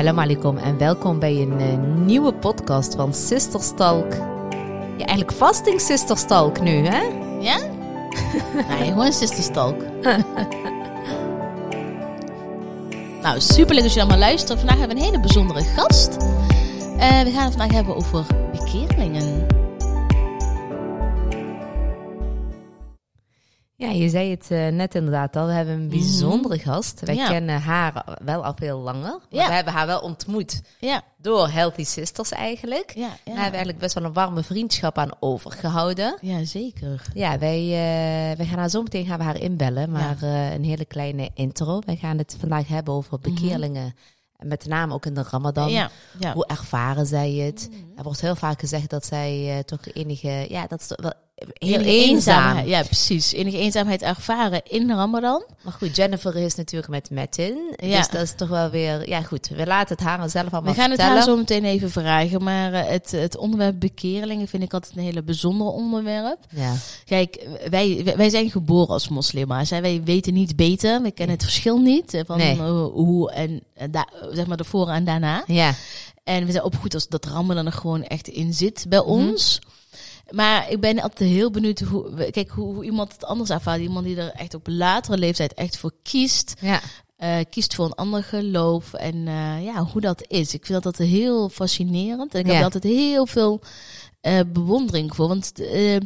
Salam alaikum en welkom bij een eh, nieuwe podcast van Sisterstalk. Ja, eigenlijk fasting Sisterstalk nu, hè? Ja? nee, gewoon sisterstalk. nou, super leuk dat je allemaal luistert. Vandaag hebben we een hele bijzondere gast. Eh, we gaan het vandaag hebben over bekeerlingen. Ja, je zei het eh, net inderdaad al. We hebben een bijzondere gast. Wij Ja. kennen haar wel al veel langer. Maar Ja. we hebben haar wel ontmoet Ja, door Healthy Sisters eigenlijk. ja, Daar hebben we eigenlijk best wel een warme vriendschap aan overgehouden. Ja, zeker. Ja, wij, eh, wij gaan haar zo meteen gaan we haar inbellen. Maar eh, een hele kleine intro. Wij gaan het vandaag hebben over bekeerlingen. En Met name ook in de Ramadan. Ja, ja. Hoe ervaren zij het? Er wordt heel vaak gezegd dat zij toch enige... Ja, dat is wel heel eenzaam. eenzaamheid. Ja, precies. Enige eenzaamheid ervaren in Ramadan. Maar goed, Jennifer is natuurlijk met Metin. Ja. Dus dat is toch wel weer... Ja goed, we laten het haar zelf allemaal We gaan het haar zo meteen even vragen. Maar eh, het, het onderwerp bekeerlingen vind ik altijd een hele bijzondere onderwerp. Ja. Kijk, wij, wij- zijn geboren als moslima's. Hè. Wij weten niet beter. We kennen het verschil niet van Nee. eh, hoe en eh, da, zeg maar de voor en daarna. ja, En we zijn opgevoed als dat Ramadan er gewoon echt in zit bij Mhm. ons. Maar ik ben altijd heel benieuwd hoe, kijk, hoe, hoe iemand het anders ervaart. Iemand die er echt op latere leeftijd echt voor kiest. ja. eh, kiest voor een ander geloof. En eh, ja, hoe dat is. Ik vind dat altijd heel fascinerend. En ik heb Ja. altijd heel veel eh, bewondering voor. Want we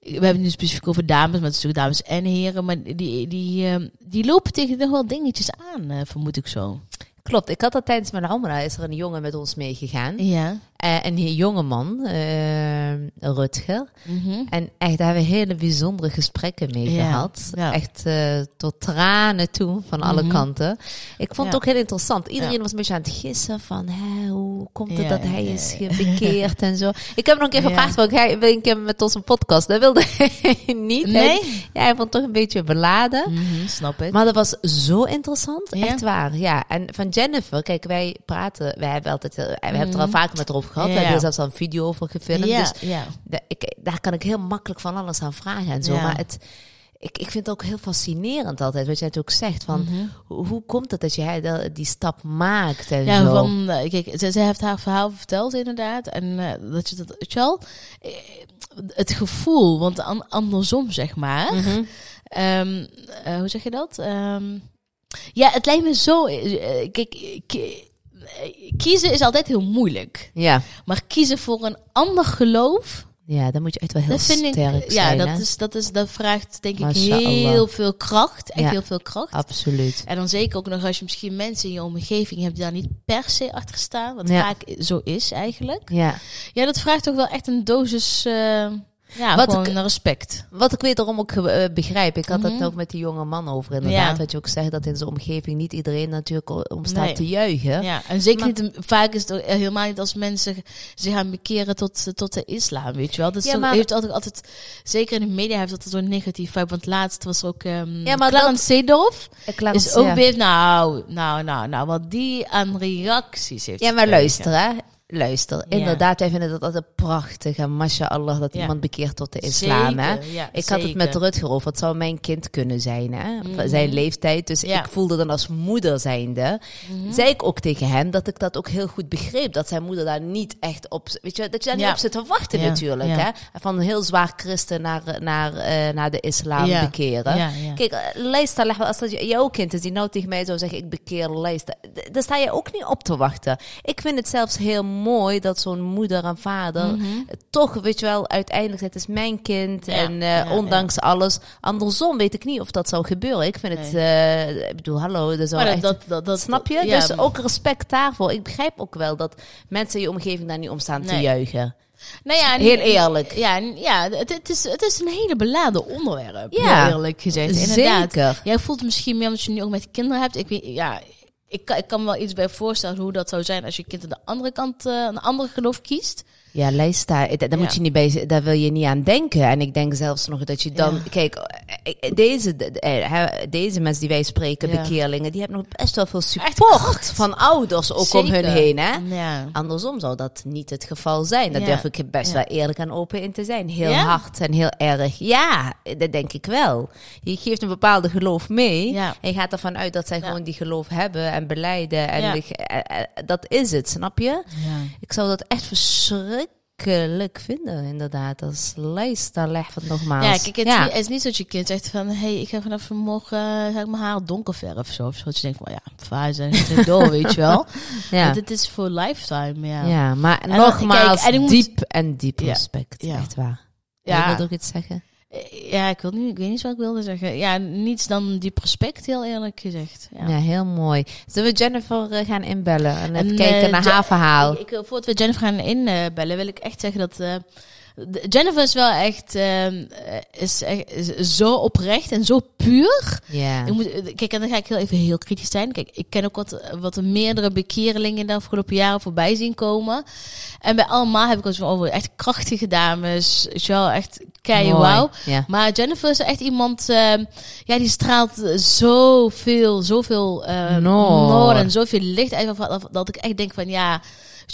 hebben het nu specifiek over dames, maar het is natuurlijk dames en heren. Maar die, die, die lopen tegen nog wel dingetjes aan, vermoed ik zo. Klopt, ik had dat tijdens mijn Ramadan. Is er een jongen met ons meegegaan. Ja. Eh, een jonge man, eh, Rutger. Mhm. En echt, daar hebben we hele bijzondere gesprekken mee Ja, gehad. ja. Echt eh, tot tranen toe, van alle Mhm. kanten. Ik vond het ook heel interessant. Iedereen was een beetje aan het gissen van... Hè, hoe komt het dat hij is bekeerd en zo. Ik heb hem nog een keer gevraagd, van, hij wil een keer met ons een podcast? Dat wilde hij niet. Nee? Hij, ja, hij vond het toch een beetje beladen. Mhm, snap ik. Maar dat was zo interessant, echt waar. Ja, en van Jennifer, kijk, wij praten, wij hebben altijd, heel- we hebben het er al vaker met haar over gehad. Ja. We hebben er zelfs al een video over gefilmd. ja, Dus ik, daar kan ik heel makkelijk van alles aan vragen en zo. Maar het, ik, ik vind het ook heel fascinerend altijd, wat jij het ook zegt. Van, Mhm. hoe, hoe komt het dat jij die stap maakt en Ja, zo? van, eh, kijk, ze, ze heeft haar verhaal verteld inderdaad. En eh, dat je dat, wel, eh, het gevoel, want an- andersom zeg maar. Mhm. Ehm, eh, hoe zeg je dat? Ehm, ja, het lijkt me zo, eh, kijk, ki- kiezen is altijd heel moeilijk. Ja. Maar kiezen voor een ander geloof, ja, dan moet je echt wel heel sterk ik, ja, zijn. dat, hè? is, dat, is, dat vraagt denk ik heel veel kracht. Echt Ja. heel veel kracht. Absoluut. En dan zeker ook nog als je misschien mensen in je omgeving hebt die daar niet per se achter staan. Wat Ja. vaak zo is eigenlijk. Ja. Ja, dat vraagt toch wel echt een dosis eh, ja, Wat gewoon ik- respect. Wat ik wederom ook eh, begrijp, ik had Mhm. het ook met die jonge man over inderdaad. Ja. Wat je ook zegt, dat in zijn omgeving niet iedereen natuurlijk om staat Nee. te juichen. Ja, en zeker Maar- niet, vaak is het ook helemaal niet als mensen zich gaan bekeren tot, tot de islam, weet je wel. Dat Ja, maar- heeft altijd, altijd, zeker in de media heeft dat zo'n negatief vibe. Want laatst was er ook um, Ja, maar Clarence Seedorf. Is ook weer, nou, nou, nou, nou, wat die aan reacties heeft Ja, maar gekregen. luister hè. Luister, Ja. inderdaad, wij vinden dat altijd prachtig. En mashallah dat Ja. iemand bekeert tot de islam. Hè? Ja, Ik had het met. Rutger over, het zou mijn kind kunnen zijn, hè? Mhm. zijn leeftijd. Dus ik voelde dan als moeder zijnde, Mhm. zei ik ook tegen hem dat ik dat ook heel goed begreep. Dat zijn moeder daar niet echt op, weet je, dat je daar niet op zit te wachten natuurlijk. Hè? Van een heel zwaar christen naar, naar, eh, naar de islam Ja. bekeren. Kijk, eh, luister, als dat jouw kind is die nou tegen mij zou zeggen, ik bekeer luister. Daar sta je ook niet op te wachten. Ik vind het zelfs heel mooi dat zo'n moeder en vader Mhm. toch, weet je wel, uiteindelijk, het is mijn kind. Ja, En eh, ja, ondanks alles. Andersom weet ik niet of dat zou gebeuren. Ik vind het, eh, ik bedoel, hallo, dat zou echt... dat, dat, dat, Snap je? dus ook respect daarvoor. Ik begrijp ook wel dat mensen in je omgeving daar niet om staan te juichen. Nou ja, Heel eerlijk. Ja, ja het, het, is, het is een hele beladen onderwerp. Ja, heel eerlijk gezegd. Inderdaad. Zeker. Jij voelt misschien meer omdat je nu ook met kinderen hebt. Ik weet, ja, ik kan, ik me wel iets bij voorstellen hoe dat zou zijn als je kind aan de andere kant, eh, een andere geloof kiest. Ja, lijst daar, daar moet je niet bij, daar wil je niet aan denken. En ik denk zelfs nog dat je dan, Ja. kijk, eh, deze, eh, hè, deze mensen die wij spreken, Ja. bekeerlingen, die hebben nog best wel veel support van ouders ook om hun heen, hè? Andersom zou dat niet het geval zijn. Daar durf ik best wel eerlijk en open in te zijn. Heel hard en heel erg. Ja, dat denk ik wel. Je geeft een bepaalde geloof mee. En je gaat ervan uit dat zij gewoon die geloof hebben en beleiden. En de- eh, eh, dat is het, snap je? Ik zou dat echt verschrikkelijk vinden, inderdaad. Als lijst, daar legt het nogmaals. Ja, kijk, het, ja. Is niet, het is niet zo dat je kind zegt van... hey, ik ga vanaf vanmorgen uh, ga ik mijn haar donker verven of zo. Of zo. Dat je denkt van, ja, vaar zijn het door, weet je wel. ja. Want het is voor lifetime, ja. ja, maar nogmaals, kijk, en ik moet- diep en diep respect. Ja. Echt waar. Ja. Je wilt ook iets zeggen? Eh, Ja, ik, wil niet, ik weet niet wat ik wilde zeggen. Ja, niets dan die prospect, heel eerlijk gezegd. Ja. Ja, heel mooi. Zullen we Jennifer eh, gaan inbellen en even En, kijken eh, naar haar verhaal? Ik, ik, voordat we Jennifer gaan inbellen, wil ik echt zeggen dat... Jennifer is wel echt, ehm, eh, is echt is zo oprecht en zo puur. Ja. Ik moet, kijk, en dan ga ik heel even heel kritisch zijn. Kijk, ik ken ook wat, wat meerdere bekeerlingen de afgelopen jaren voorbij zien komen. En bij allemaal heb ik het over echt krachtige dames. Je wel, echt kei wauw. Ja. Maar Jennifer is echt iemand, ehm, ja, die straalt zoveel, zoveel uh, Noor. noor en zoveel licht uit. Dat ik echt denk van, ja,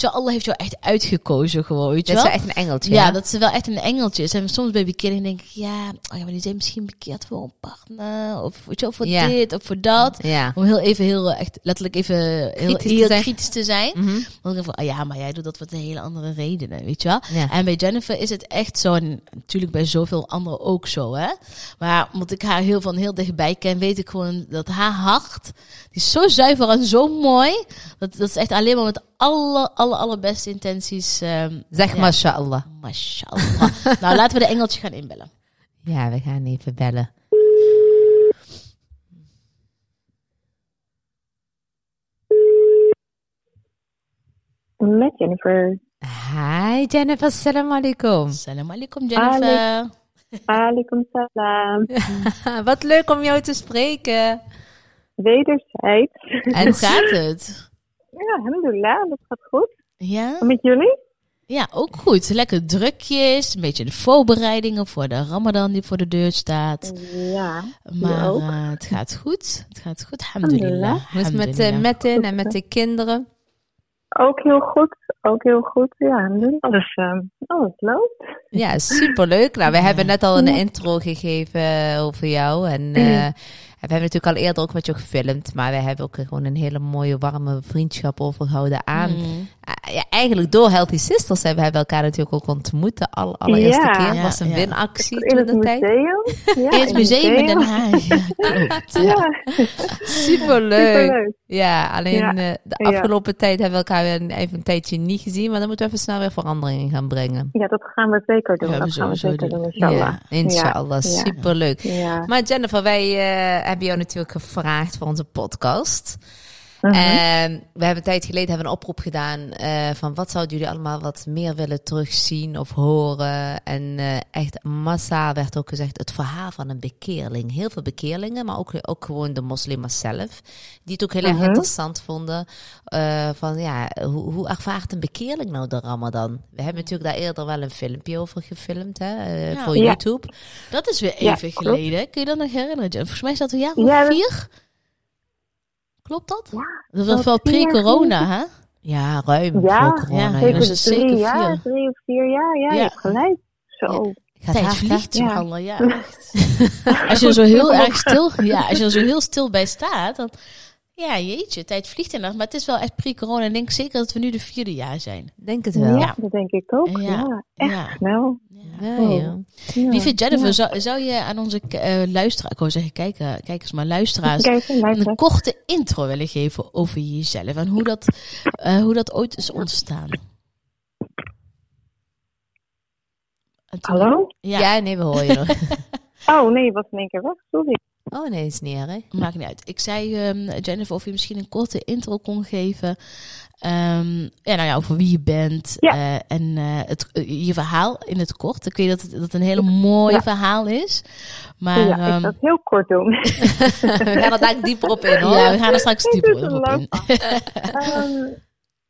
wel, Allah heeft jou echt uitgekozen gewoon, weet je Dat is wel. wel echt een engeltje. Ja, dat ze wel echt een engeltje is. En soms bij bekering denk ik, ja, oh ja, maar die zijn misschien bekeerd voor een partner. Of, weet je wel, voor Ja. dit of voor dat. Ja. Om heel even, heel echt letterlijk even heel, Kritisch te heel zijn. kritisch te zijn. Mhm. Want ik denk van, ah ja, maar jij doet dat voor een hele andere redenen, weet je wel. En bij Jennifer is het echt zo, en natuurlijk bij zoveel anderen ook zo, hè. Maar omdat ik haar heel van heel dichtbij ken, weet ik gewoon dat haar hart, die is zo zuiver en zo mooi, dat, dat is echt alleen maar met alle, alle, allerbeste intenties. ehm Zeg ja. mashallah. Mashallah. nou, laten we de engeltje gaan inbellen. Ja, we gaan even bellen. Met Jennifer. Hi Jennifer, salam alaikum. Salam alaikum, Jennifer. Alaikum salam. Wat leuk om jou te spreken. Wederzijds. En Hoe gaat het? Ja, alhamdulillah, dat gaat goed. Ja? En met jullie? Ja, ook goed. Lekker drukjes, een beetje de voorbereidingen voor de Ramadan die voor de deur staat. Ja. Maar ook. eh, het gaat goed. Het gaat goed, alhamdulillah. Hoe is het met, eh. Metin en met de kinderen? Ook heel goed. Ook heel goed. Ja, alhamdulillah. alles, ehm, alles loopt. Ja, superleuk. Nou, we Ja. hebben net al een intro gegeven over jou. En eh, hebben natuurlijk al eerder ook met jou gefilmd. Maar we hebben ook gewoon een hele mooie, warme vriendschap overgehouden aan. Mm. Ah, ja, eigenlijk door Healthy Sisters hebben we elkaar natuurlijk ook ontmoet. De al- allereerste Ja. keer was een ja. winactie In toen de tijd. Ja, In het museum in Den Haag. Ja, Superleuk. superleuk. Ja, alleen Ja. eh, de Ja. afgelopen tijd hebben we elkaar weer even een tijdje niet gezien. Maar dan moeten we even snel weer verandering in gaan brengen. Ja, dat gaan we zeker doen. Ja, we dat gaan we zeker doen. inshallah. Ja, inshallah. Ja. Superleuk. Ja. Maar Jennifer, wij eh, hebben jou natuurlijk gevraagd voor onze podcast. Mhm. En we hebben een tijd geleden hebben een oproep gedaan eh, van wat zouden jullie allemaal wat meer willen terugzien of horen. En eh, echt massa werd ook gezegd het verhaal van een bekeerling. Heel veel bekeerlingen, maar ook, ook gewoon de moslims zelf. Die het ook heel erg Mhm. interessant vonden. eh, van ja, hoe, hoe ervaart een bekeerling nou de ramadan? We hebben natuurlijk daar eerder wel een filmpje over gefilmd hè, Ja. voor Ja. YouTube. Dat is weer Ja, even klopt. geleden. Kun je dat nog herinneren? Volgens mij is dat een jaar of Ja, dat- vier. Klopt dat? Ja, Dat was wel pre-corona, hè? Ja, ruim Ja, voor corona. ja, ja, is zeker drie vier. jaar, drie of vier jaar. Ja, Ja. je hebt gelijk. Zo. Gaat Tijd vliegt, Ja. ja. echt. Als je er zo heel erg stil, ja, als je er zo heel stil bij staat, dan, ja, jeetje, tijd vliegt inderdaad. Maar het is wel echt pre-corona. En ik denk zeker dat we nu de vierde jaar zijn. Denk het Ja, wel. Ja. dat denk ik ook. Ja. Ja, echt Ja. snel. Ja, ja. Ja. Lieve Jennifer, Ja. zou, zou je aan onze eh luisteraars, ik wou zeggen kijken, kijkers, maar luisteraars, een korte intro willen geven over jezelf en hoe dat, eh, hoe dat ooit is ontstaan? Hallo? Ja, Ja. nee, we horen je nog. Oh nee, was in één keer weg. Sorry. Oh nee, is niet erg. maakt niet uit. Ik zei ehm, Jennifer of je misschien een korte intro kon geven. Ehm, ja, nou ja, over wie je bent Ja. eh, en eh, het, eh, je verhaal in het kort. Ik weet dat het, dat het een hele mooi Ja. verhaal is. Maar ja, ik ehm, zal het heel kort doen. we gaan er daar dieper op in hoor. ja, we gaan er straks dieper op in. Ehm,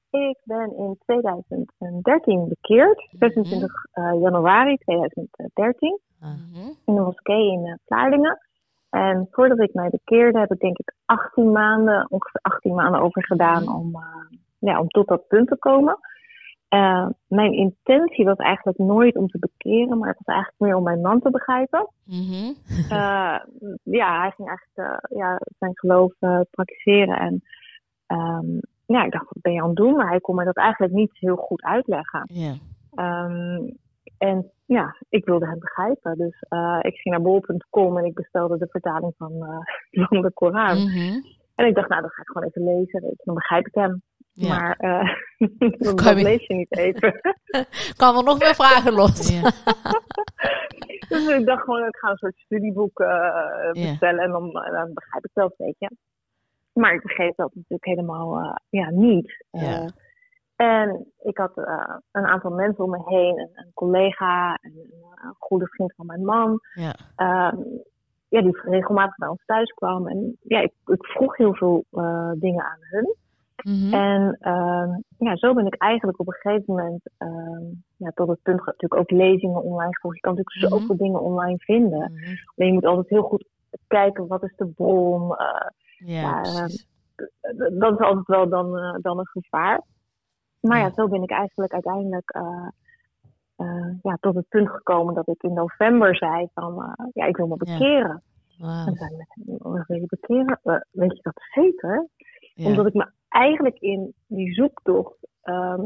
ik ben in 2013 bekeerd. 26 eh, januari 2013 Mhm. in de moskee in Vlaardingen. En voordat ik mij bekeerde, heb ik denk ik 18 maanden, ongeveer 18 maanden over gedaan Mhm. om, eh, ja, om tot dat punt te komen. Eh, mijn intentie was eigenlijk nooit om te bekeren, maar het was eigenlijk meer om mijn man te begrijpen. Mhm. Eh, ja, hij ging eigenlijk eh, ja, zijn geloof praktiseren. En ehm, ja, ik dacht, wat ben je aan het doen? Maar hij kon me dat eigenlijk niet heel goed uitleggen. Ehm, en ja, ik wilde hem begrijpen. Dus ik ging naar bol.com en ik bestelde de vertaling van, van de Koran. Mhm. En ik dacht, nou, dan ga ik gewoon even lezen. Dan begrijp ik hem. Ja. Maar eh, dat, Kan lees je niet even. Kan er nog meer vragen los? Ja. dus ik dacht gewoon, ik ga een soort studieboek eh, Ja. bestellen en dan, eh, dan begrijp ik dat, weet je. Maar ik begreep dat natuurlijk helemaal eh, ja, niet. Ja. En ik had eh, een aantal mensen om me heen, een, een collega en een, een goede vriend van mijn man. Ja. ehm, ja, die regelmatig bij ons thuis kwam. En ja, ik, ik vroeg heel veel eh, dingen aan hun. Mhm. En ehm, ja, zo ben ik eigenlijk op een gegeven moment ehm, ja, tot het punt natuurlijk ook lezingen online gevolgd. Je kan natuurlijk Mhm. zoveel dingen online vinden. Mhm. Maar je moet altijd heel goed kijken, wat is de bron? eh, Ja, ja, dat is altijd wel dan, eh, dan een gevaar. Maar ja, Ja. zo ben ik eigenlijk uiteindelijk eh, eh, ja, tot het punt gekomen dat ik in november zei van, eh, ja, ik wil me bekeren. Wauw. En zei mensen, "Oh, wil je bekeren? Eh, weet je dat zeker? Ja. Omdat ik me eigenlijk in die zoektocht ehm,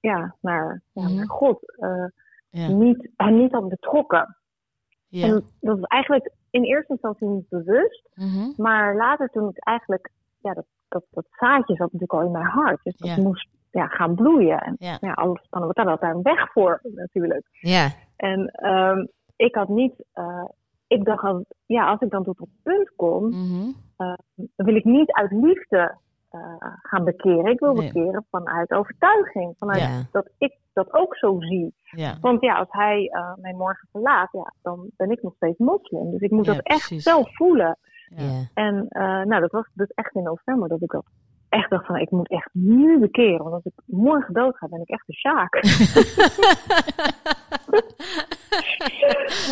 ja, naar, ja, Mhm. naar God eh, Ja. niet, uh, niet had betrokken. Ja. En dat was eigenlijk in eerste instantie niet bewust. Mhm. Maar later toen ik eigenlijk, ja, dat, dat, dat zaadje zat natuurlijk al in mijn hart. Dus dat moest ja, gaan bloeien. En Ja. ja, alles spannend, wat daar had daar een weg voor natuurlijk. Ja. En ehm, ik had niet, eh, ik dacht al, ja, als ik dan tot dat punt kom, dan wil ik niet uit liefde eh, gaan bekeren. Ik wil Nee. bekeren vanuit overtuiging. Vanuit Ja. dat ik dat ook zo zie. Ja. Want ja, als hij eh, mij morgen verlaat, ja, dan ben ik nog steeds moslim. Dus ik moet Ja, dat echt zelf voelen. En nou, dat was dus echt in november dat ik dat echt dacht van, ik moet echt nu bekeren. Want als ik morgen dood ga, ben ik echt een sjaak.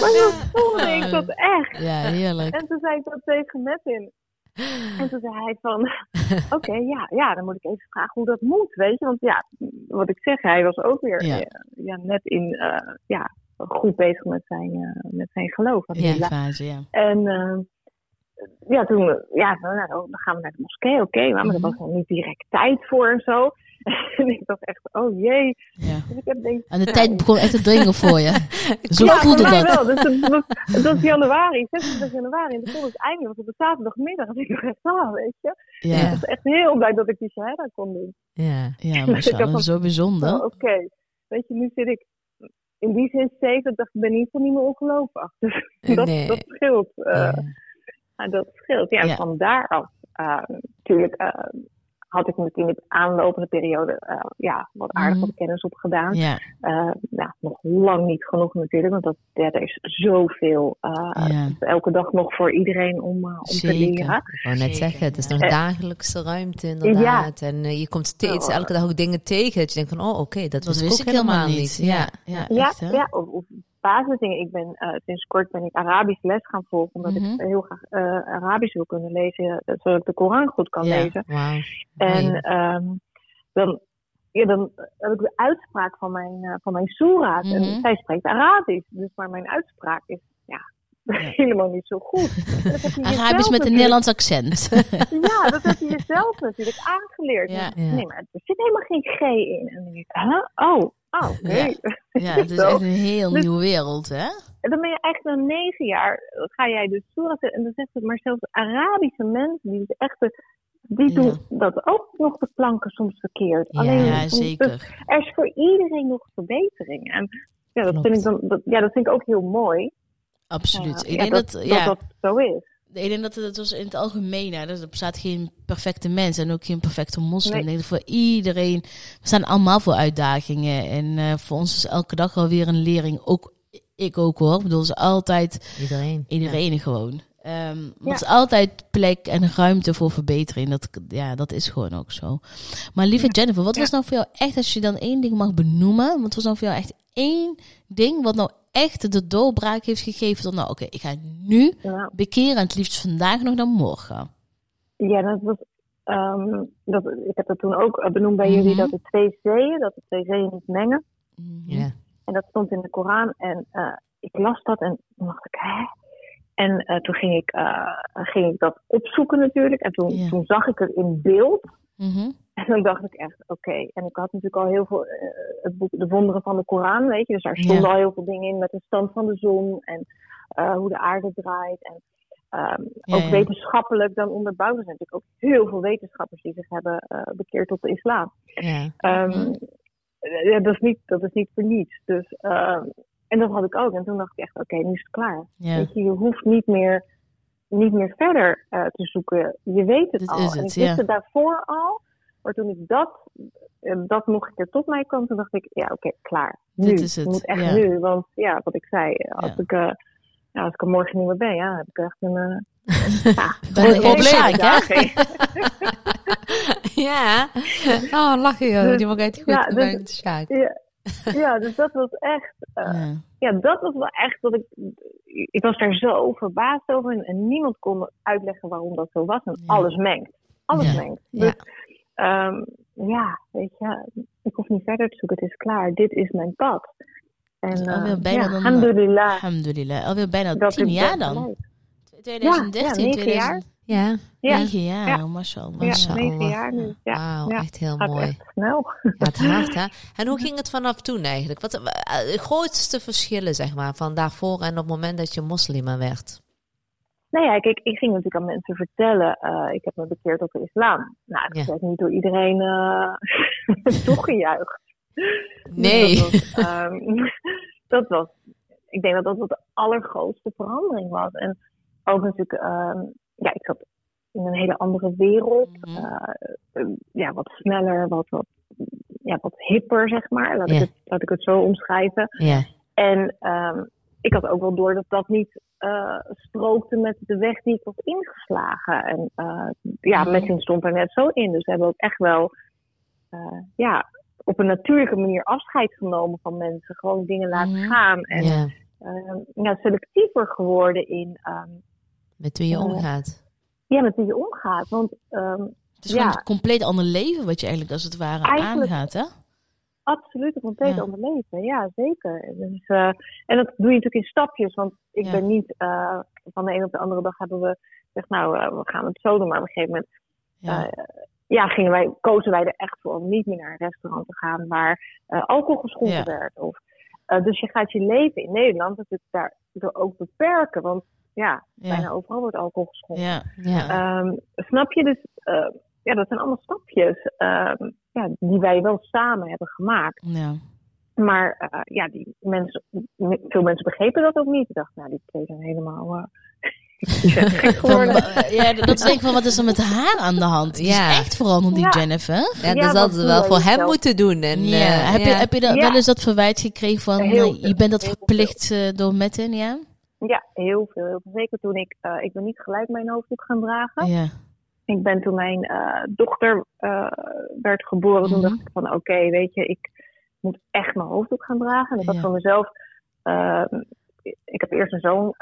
maar toen voelde ik dat echt. Ja, heerlijk. En toen zei ik dat tegen Metin. En toen zei hij van, oké, ja, ja, dan moet ik even vragen hoe dat moet, weet je. Want ja, wat ik zeg, hij was ook weer Ja. eh, ja, net in, eh, ja, goed bezig met zijn, eh, met zijn geloof. Alhamdulillah. fase, ja. En ja, toen, ja, nou, dan gaan we naar de moskee, oké, maar Mhm. er was nog niet direct tijd voor en zo. en ik dacht echt, oh jee. ja. Dus ik heb denk, En de tijd begon echt te dringen voor je. Zo ja, voelde dat. wel. Dus het was, het was januari, 26 januari. En de volgende einde was op de zaterdagmiddag. En ik dacht echt, ah, weet je. Ja, Ik was echt heel blij dat ik die shahada kon doen. Ja. ja van- zo Oh, bijzonder. Oké, weet je, nu zit ik in die zin safe. dat Ik dacht, ik ben niet van niet meer ongelovig. Dus dat, Nee. dat scheelt. eh, Ja. Ja, dat scheelt. Ja, en Ja. van daaraf uh, natuurlijk eh, had ik natuurlijk in de aanlopende periode eh, ja, wat aardig Mhm. wat kennis opgedaan. Ja, Eh, nou, nog lang niet genoeg natuurlijk, want dat, ja, er is zoveel. eh, ja, elke dag nog voor iedereen om, eh, om te leren. Ik wou net zeggen, het is nog Eh, dagelijkse ruimte inderdaad. En eh, je komt steeds Oh. elke dag ook dingen tegen. Dat je denkt van, oh oké, dat, wist ik ik ook helemaal niet. Ja, ja, Ja, echt, hè? ja of, of basisdingen. Ik ben eh, sinds kort ben ik Arabisch les gaan volgen, omdat Mhm. ik heel graag eh, Arabisch wil kunnen lezen, zodat ik de Koran goed kan Ja. lezen. Wauw. En ehm, dan, ja, dan heb ik de uitspraak van mijn, eh, van mijn soera's. Mhm. En zij spreekt Arabisch, dus maar mijn uitspraak is ja, helemaal niet zo goed. Arabisch met een Nederlands accent. Ja, dat heb je jezelf natuurlijk aangeleerd. Ja. Ja. Nee, maar er zit helemaal geen G in. En dan denk ik, huh? Oh, oh, nee. ja, het is echt een heel Dus- nieuwe wereld, hè? Dan ben je echt na negen jaar, ga jij dus Soerah zeggen. En dan zegt het, maar zelfs Arabische mensen, die, is echt, de- die Ja. doen dat ook nog de planken soms verkeerd. Ja, Alleen, Ja, dus zeker. er is voor iedereen nog verbetering. En ja, dat, Klopt. vind ik, dan, dat, ja, dat vind ik ook heel mooi. Absoluut. Ik ja, denk dat, dat, ja, dat dat zo is. Ik denk dat het was in het algemeen, hè, dus er bestaat geen perfecte mens en ook geen perfecte moslim. Nee. Ik denk dat voor iedereen, we staan allemaal voor uitdagingen. En eh, voor ons is elke dag wel weer een lering. Ook ik ook hoor. Ik bedoel, ze altijd Iedereen. iedereen gewoon. Ehm, Ja. er is altijd plek en ruimte voor verbetering. Dat, ja, dat is gewoon ook zo. Maar lieve Jennifer, wat was nou voor jou echt, als je dan één ding mag benoemen, wat was nou voor jou echt één ding wat nou echt de doorbraak heeft gegeven tot nou, oké, ik ga nu Nou, bekeren en het liefst vandaag nog dan morgen. ja, dat was. ehm, dat, ik heb dat toen ook eh, benoemd bij jullie, Mhm. dat de twee zeeën, dat de twee zeeën niet mengen. Ja. En dat stond in de Koran. En eh, ik las dat en toen dacht ik, hè? En eh, toen ging ik, eh, ging ik dat opzoeken natuurlijk. En toen, Ja. toen zag ik het in beeld. Mhm. En dan dacht ik echt, oké. En ik had natuurlijk al heel veel, eh, het boek De Wonderen van de Koran, weet je. Dus daar stonden Ja. al heel veel dingen in met de stand van de zon en eh, hoe de aarde draait. En ehm, Ja, ook ja. wetenschappelijk dan onderbouwd. Er zijn natuurlijk ook heel veel wetenschappers die zich hebben eh, bekeerd tot de islam. Ja. Ehm, ja, dat, is niet, dat is niet voor niets. Dus, ehm, en dat had ik ook. En toen dacht ik echt, oké, nu is het klaar. Weet je, je hoeft niet meer, niet meer verder te zoeken. Je weet het Dit al. is en het, ik wist het daarvoor al. Maar toen ik dat, eh, dat nog een keer tot mij kwam, toen dacht ik, ja, oké, klaar. Nu. Dit is het, moet echt ja. nu. Want ja, wat ik zei, als, Ja. ik, eh, ja, als ik er morgen niet meer ben, ja, heb ik echt een... eh ja, Dan een probleem, hè? ja. Oh, lachen joh. Dus- Die mag echt goed ja, dus- ja, ja, dus dat was echt... eh, Ja. dat was wel echt dat ik. Ik was daar zo verbaasd over en, en niemand kon uitleggen waarom dat zo was. En Ja. alles mengt. Alles Ja. mengt. Ja. Dus ehm, ja, weet je, ik hoef niet verder te zoeken. Het is klaar. Dit is mijn pad. En eh, alweer bijna ja, dan, alhamdulillah. Alhamdulillah. Alweer bijna dat tien jaar dan. geleid. 2013, Ja, ja, negen 2000 Ja. Ja, Negen jaar, Ja. mashallah. ja, Mashallah. negen jaar nu. Ja, Wauw, ja. echt heel gaat mooi. echt snel. Ja, het hard, hè? En hoe ging het vanaf toen eigenlijk? Wat eh, de grootste verschillen, zeg maar, van daarvoor en op het moment dat je moslima werd? Nou ja, kijk, ik ging natuurlijk aan mensen vertellen, eh, ik heb me bekeerd tot de islam. Nou, dat Ja. werd niet door iedereen eh toegejuicht. Nee. Dus dat, was, ehm, dat was, ik denk dat dat wat de allergrootste verandering was. En ook natuurlijk, ehm, ja, ik zat in een hele andere wereld. Mhm. Eh, ja, wat sneller, wat, wat, ja, wat hipper, zeg maar. Laat, ik het, laat ik het zo omschrijven. Ja. En ehm, ik had ook wel door dat dat niet eh, strookte met de weg die ik was ingeslagen. En eh, ja. Messing stond er net zo in. Dus we hebben ook echt wel eh, ja, op een natuurlijke manier afscheid genomen van mensen. Gewoon dingen laten Mhm. gaan. En ja. ja, selectiever geworden in ehm, Met wie je omgaat. ja, met wie je omgaat. Want ehm, Het is Ja. een compleet ander leven wat je eigenlijk als het ware aangaat, hè? Absoluut een compleet Ja. ander leven. Ja, zeker. Dus, eh, en dat doe je natuurlijk in stapjes. Want ik Ja. ben niet eh, van de een op de andere dag hebben we gezegd, nou, eh, we gaan het zo doen. Maar op een gegeven moment Ja. ja, gingen wij, kozen wij er echt voor om niet meer naar een restaurant te gaan waar alcohol geschonken werd. Of, dus je gaat je leven in Nederland natuurlijk daardoor ook beperken. Want ja, bijna overal wordt alcohol geschonken. Ja. Ja. Ehm, snap je? Dus ja, dat zijn allemaal stapjes ehm, ja, die wij wel samen hebben gemaakt. Ja. Maar eh, ja, die mensen, veel mensen begrepen dat ook niet. Ik dacht, nou, die twee zijn helemaal eh, die Van, eh, ja, dat is denk ik van, wat is er met haar aan de hand? Die Ja. is echt veranderd, die Ja. Jennifer. ja, dat hadden ze wel voor hem moeten doen. En, ja. eh, heb, Je, heb je dat, Ja. wel eens dat verwijt gekregen van, Heel je bent dat verplicht eh, door Metten, ja? Ja, heel veel. Zeker toen ik, eh, ik ben niet gelijk mijn hoofddoek gaan dragen. Ja. Ik ben toen mijn eh, dochter eh, werd geboren, toen Mhm. dacht ik van oké, weet je, ik moet echt mijn hoofddoek gaan dragen. En ik had Ja. voor mezelf, eh, ik heb eerst een zoon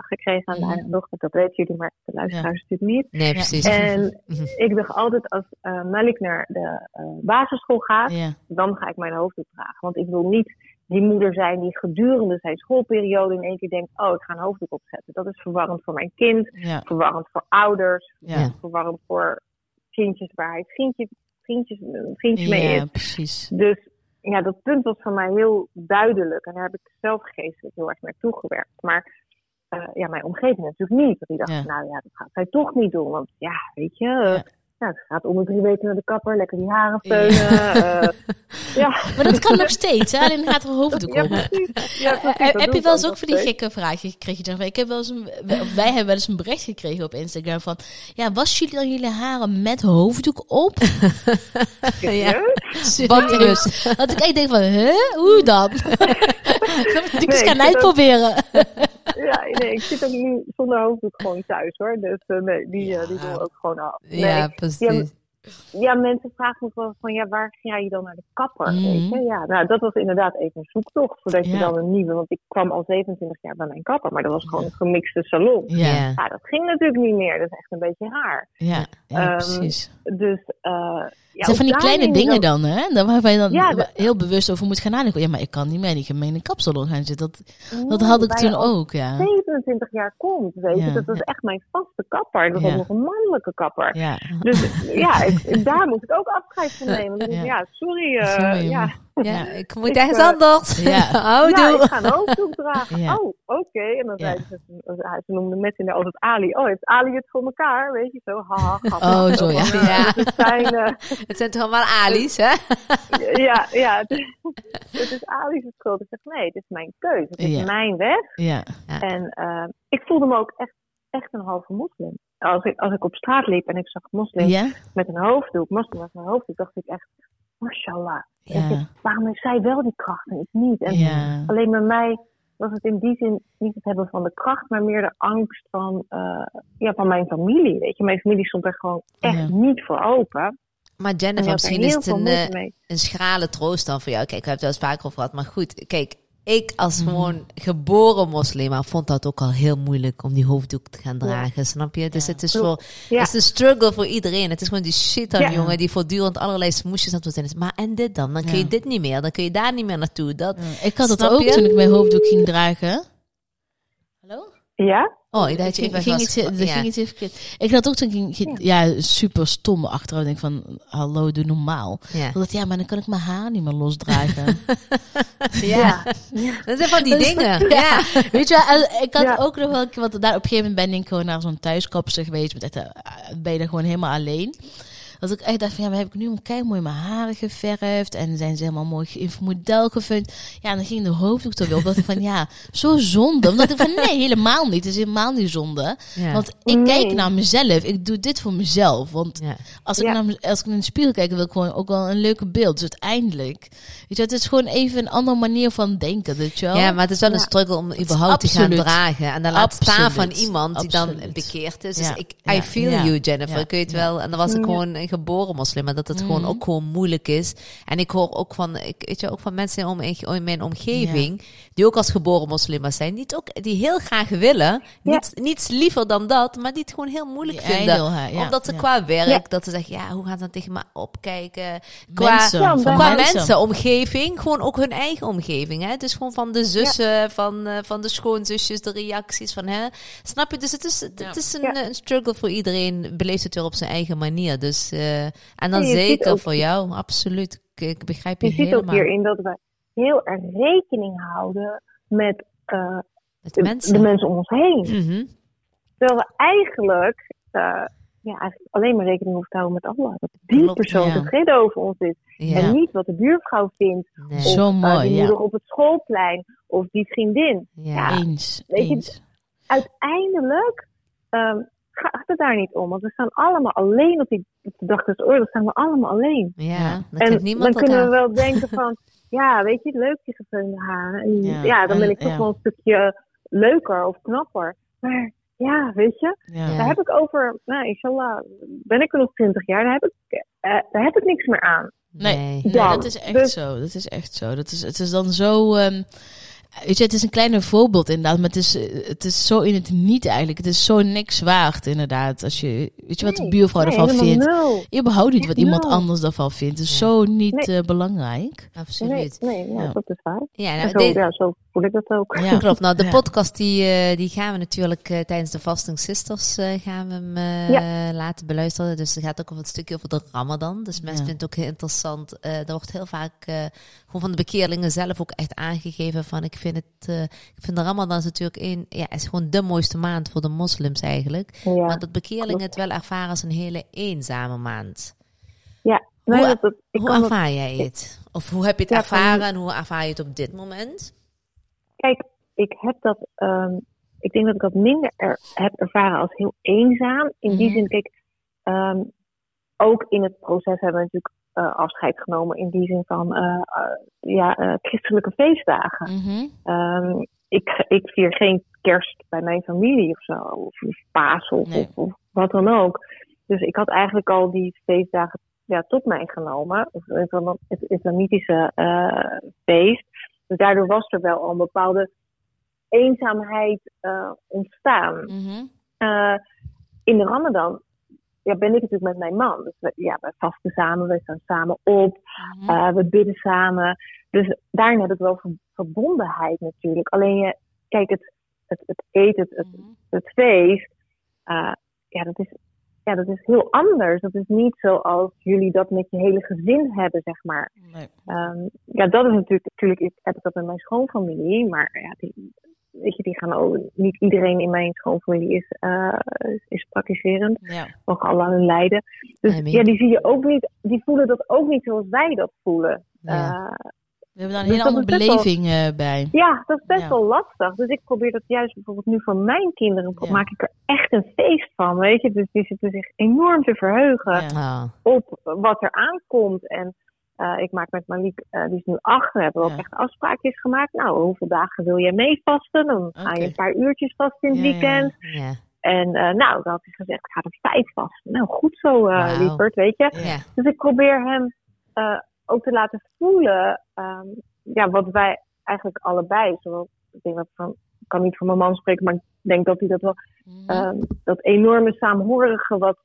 gekregen en Mhm. daarna een dochter. Dat weten jullie, maar de luisteraars natuurlijk niet. Nee, precies. En ik dacht altijd als Malik naar de basisschool gaat, Ja. dan ga ik mijn hoofddoek dragen. Want ik wil niet die moeder zijn die gedurende zijn schoolperiode in één keer denkt, oh, ik ga een hoofddoek opzetten. Dat is verwarrend voor mijn kind, Ja. verwarrend voor ouders, Ja. Verwarrend voor vriendjes waar hij vriendje, vriendjes, vriendje mee Ja, is. precies. Dus ja, dat punt was voor mij heel duidelijk. En daar heb ik zelf geestelijk heel erg naartoe gewerkt. Maar eh, ja, mijn omgeving natuurlijk niet. Want die dacht, Ja. nou ja, dat gaat zij toch niet doen. Want ja, weet je, eh, Ja. ja, ze gaat om de drie weken naar de kapper, lekker die haren feunen. eh, ja. Maar dat kan nog steeds, hè? Alleen gaat er hoofddoek Ja, precies. Ja, Eh, precies, eh, heb je wel eens ook van die gekke vragen gekregen? Ik heb wel eens een, wij hebben wel eens een bericht gekregen op Instagram van... Ja, was jullie dan jullie haren met hoofddoek op? Ja. Serieus? Serieus. Dat ik echt denk van, hè? Hoe dan? dan moet ik eens Nee, gaan ik vind uitproberen. Ja, nee, ik zit ook nu zonder hoofddoek gewoon thuis hoor. Dus eh, nee, die, eh, die doen we ook gewoon af. Nee, Ja, precies. Ja, mensen vragen me wel van, ja, waar ga je dan naar de kapper? Mhm. Weet je? Ja, nou, dat was inderdaad even een zoektocht, zodat je dan een nieuwe, want ik kwam al 27 jaar bij mijn kapper, maar dat was gewoon een gemixte salon. Ja. Ja, dat ging natuurlijk niet meer, dat is echt een beetje raar. ja, Ehm, precies. Dus, eh ja, Het zijn van die kleine dingen dan- dan, hè? Daar waar je dan Ja, dat- heel bewust over moet gaan nadenken. Ja, maar ik kan niet meer in die gemene kapsalon gaan zitten. Dat, dat had ik toen ook, ja. 27 jaar komt, weet je. Dat was ja. echt mijn vaste kapper. Dat was nog een mannelijke kapper. Ja, Dus ja, ik, daar moet ik ook afscheid van nemen. Ik, Ja. ja, sorry. eh, Sorry, ja, Ja, ik moet ergens eh, anders. Ja. Houdoe. ja, ik ga een hoofddoek dragen. Ja. Oh, oké. En dan Ja. zei ze, ze, noemde met in de altijd Ali. Oh, heeft Ali het voor elkaar? Weet je, zo. Haha, grappig. Oh, zo, ja. Ja. Het zijn, eh, Het zijn toch allemaal Ali's, hè? ja, ja. Het is, het is Ali's schuld. Ik zeg, nee, het is mijn keuze. Het is Ja. mijn weg. ja, En eh, ik voelde me ook echt, echt een halve moslim. Als ik, als ik op straat liep en ik zag moslims ja, met een hoofddoek, moslim met een hoofddoek, dacht ik echt, mashallah. Ja, waarom heeft zij wel die kracht en ik niet? En ja. alleen bij mij was het in die zin niet het hebben van de kracht, maar meer de angst van, eh, ja, van mijn familie. Weet je, mijn familie stond er gewoon echt niet voor open. Maar En Jennifer, er misschien is het een schrale troost dan voor jou. Kijk, we hebben het wel eens vaker over gehad. Maar goed, kijk, ik als Mhm. gewoon geboren moslima vond dat ook al heel moeilijk om die hoofddoek te gaan dragen. Snap je? Dus Ja. het is voor, Ja. het is een struggle voor iedereen. Het is gewoon die shit Ja. jongen, die voortdurend allerlei smoesjes aan het doen is. Maar en dit dan? Dan kun je dit niet meer. Dan kun je daar niet meer naartoe. Dat, Ik had het ook je? toen ik mijn hoofddoek ging dragen. Ja? oh, ik dacht je ging, iets, er ja. ging iets even verkeerd. Ik had ook toen ging, ging- ja. super stom achteraf denk van hallo doe normaal. Ja. Ik dacht ja maar dan kan ik mijn haar niet meer losdragen. Ja. dat zijn van die dingen. Ja. Weet je, wel, en ik had Ja. ook nog wel een keer, want daar op een gegeven moment ben ik gewoon naar zo'n thuiskapster geweest. Met echt, eh, ben je er gewoon helemaal alleen. Dat ik echt dacht van, ja, maar heb ik nu een kei mooi mijn haren geverfd. En zijn ze helemaal mooi in model gefund. Ja, en dan ging de hoofddoek er weer op. Dat ik van, ja, zo zonde. Omdat ik van, nee, helemaal niet. Het is helemaal niet zonde. Ja. Want ik Nee. kijk naar mezelf. Ik doe dit voor mezelf. Want Ja. als ik, Ja. naar, als ik in de spiegel kijk, wil ik gewoon ook wel een leuke beeld. Dus uiteindelijk, weet je, het is gewoon even een andere manier van denken, weet je wel? Ja, maar het is wel een struggle om überhaupt te gaan dragen. En dan laat staan van Absoluut. iemand die dan Absoluut. bekeerd is. Dus Ja. ik. I feel Ja. you, Jennifer. Ja. Kun je het Ja. wel? En dan was ik Ja. gewoon een geboren moslim. En dat het gewoon Mhm. ook gewoon moeilijk is. En ik hoor ook van, ik, weet je, ook van mensen om, in mijn omgeving, die ook als geboren moslims zijn, die het ook, die heel graag willen. Ja. Niets, niets liever dan dat, maar die het gewoon heel moeilijk Die vinden. ja. Omdat ze Ja. qua werk, Ja. dat ze zeggen, ja, hoe gaan ze dan tegen me opkijken? Qua, Mensen, Qua mensen. omgeving, gewoon ook hun eigen omgeving. Hè? Dus gewoon van de zussen, van, eh, van de schoonzusjes, de reacties van hè. Snap je? Dus het is, het, Ja. het is een, Ja. eh, een struggle voor iedereen. Beleeft het weer op zijn eigen manier. Dus, eh, en dan je zeker ook- voor jou, absoluut. Ik, ik begrijp je, Je ziet ook helemaal. hierin dat we heel erg rekening houden met eh, Met de, mensen. de mensen om ons heen. Mhm. Terwijl we eigenlijk, eh, ja, eigenlijk alleen maar rekening hoeven te houden met Allah. Dat die Klopt, persoon ja. tevreden over ons is. Ja. En niet wat de buurvrouw vindt. Nee. Of Zo mooi, die ja. moeder op het schoolplein. Of die vriendin. Ja. Ja. Eens, Weet je. Uiteindelijk ehm, gaat het daar niet om. Want we staan allemaal alleen op die op de dag des oorlogs. Staan we allemaal alleen. Ja, dan en niemand dan kunnen we wel denken van... Ja, weet je, leuk die gevulde haren. En Ja, ja, dan ben en- ik toch ja. wel een stukje leuker of knapper. Maar ja, weet je, Ja. Daar heb ik over, nou, inshallah, ben ik er nog twintig jaar, daar heb ik, eh, daar heb ik niks meer aan. Nee. Dat is echt dus- zo. Dat is echt zo. Dat is, het is dan zo. ehm, weet je, het is een kleine voorbeeld inderdaad, maar het is, het is zo in het niet eigenlijk. Het is zo niks waard inderdaad. Als je, weet je wat de Nee, buurvrouw nee, ervan helemaal vindt? nul. Überhaupt niet wat iemand anders daarvan vindt. Het is Ja. zo niet Nee. eh, belangrijk. Nee, Absoluut. nee ja, Ja. dat is waar. Ja, nou, zo, deze- ja, zo voel ik dat ook. Ja. Klopt. Nou, de Ja. podcast die, eh, die gaan we natuurlijk eh, tijdens de Fasting Sisters eh, gaan we hem eh, laten beluisteren. Dus het gaat ook over het stukje over de Ramadan. Dus mensen Ja. vinden het ook heel interessant. Eh er wordt heel vaak eh, gewoon van de bekeerlingen zelf ook echt aangegeven van ik vind het, eh, ik vind de Ramadan is natuurlijk een, ja, is gewoon de mooiste maand voor de moslims eigenlijk. Ja, Maar dat bekeerlingen klopt. het wel ervaren als een hele eenzame maand. ja. Nee, Hoe- dat, dat, ik hoe kan dat- ervaar jij het? Of hoe heb je het Ja, ervaren en hoe ervaar je het op dit moment? Kijk, ik heb dat, ehm, ik denk dat ik dat minder er, heb ervaren als heel eenzaam. In die Mhm. zin, kijk, ehm, ook in het proces hebben we natuurlijk eh, afscheid genomen in die zin van eh, eh, ja, christelijke feestdagen. Mhm. Ehm, ik, ik vier geen kerst bij mijn familie of zo, of, of paas of, Nee. of, of wat dan ook. Dus ik had eigenlijk al die feestdagen ja, tot mij genomen, of het islamitische feest. Dus daardoor was er wel al een bepaalde eenzaamheid ontstaan. Mhm. In de Ramadan ja, ben ik natuurlijk met mijn man. Dus we, ja, we vasten samen, we staan samen op, Mhm. eh, we bidden samen. Dus daarin heb ik wel ver- verbondenheid natuurlijk. Alleen je, kijk, het, het, het eten, het, het, Mhm. het feest, eh, ja, dat is, ja, dat is heel anders. Dat is niet zoals jullie dat met je hele gezin hebben, zeg maar. Nee. Ehm, ja, dat is natuurlijk, natuurlijk heb ik dat met mijn schoonfamilie, maar ja, die, weet je, die gaan ook, niet iedereen in mijn schoonfamilie is, eh, is praktiserend, Ja. mogen allemaal hun lijden. Dus ja, die zie je ook niet, die voelen dat ook niet zoals wij dat voelen. Ja. Eh, We hebben daar een Dus hele andere wel- beleving eh, bij. ja, dat is best Ja. wel lastig. Dus ik probeer dat juist bijvoorbeeld nu voor mijn kinderen, Ja. maak ik er echt een feest van, weet je. Dus die zitten zich enorm te verheugen Ja. Op wat er aankomt. En eh, ik maak met Malik, eh, die is nu acht, we hebben ook Ja. echt afspraakjes gemaakt. Nou, hoeveel dagen wil jij mee vasten? Dan ga Oké. je een paar uurtjes vasten in het Ja, weekend. ja. En eh, nou, dan had hij gezegd, ik ga er vijf vasten. Nou, goed zo, lieverd, weet je. Dus ik probeer hem ook te laten voelen ehm, ja, wat wij eigenlijk allebei, zoals ik denk dat van, ik kan niet voor mijn man spreken, maar ik denk dat hij dat wel, Mhm. ehm, dat enorme saamhorige wat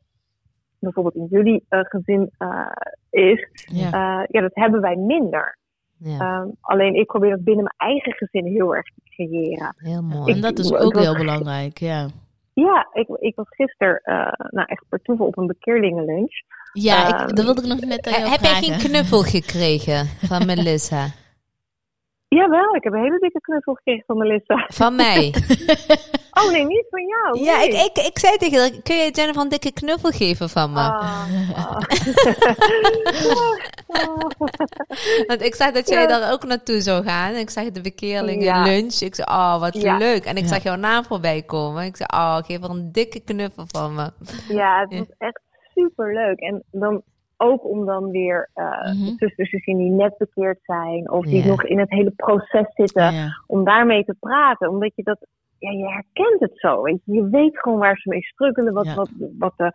bijvoorbeeld in jullie eh, gezin eh, is, ja. eh, ja, dat hebben wij minder. ja, Ehm, alleen ik probeer dat binnen mijn eigen gezin heel erg te creëren. heel mooi. en dat is ook heel belangrijk, ja. Ja, ik, ik was gisteren uh, nou echt per toeval op een bekeerlingenlunch. Ja, Ehm, ik, dat wilde ik nog net aan jou Heb jij geen knuffel gekregen van Melissa? Jawel, ik heb een hele dikke knuffel gekregen van Melissa. Van mij? Oh nee, niet van jou. Ja, ik, ik, ik zei tegen haar, kun je Jennifer een dikke knuffel geven van me? Ah. Want ik zag dat jij Ja. daar ook naartoe zou gaan. Ik zag de bekeerling Ja. lunch. Ik zei, oh, wat Ja. leuk. En ik Ja. zag jouw naam voorbij komen. Ik zei, oh, geef haar een dikke knuffel van me. ja, het Ja. was echt super leuk. En dan ook om dan weer uh, Mhm. zusters te zien die net bekeerd zijn. Of die Ja. nog in het hele proces zitten. Ja. Om daarmee te praten. Omdat je dat, ja, je herkent het zo. Weet je. je weet gewoon waar ze mee struggelen. Wat, Ja. wat, wat de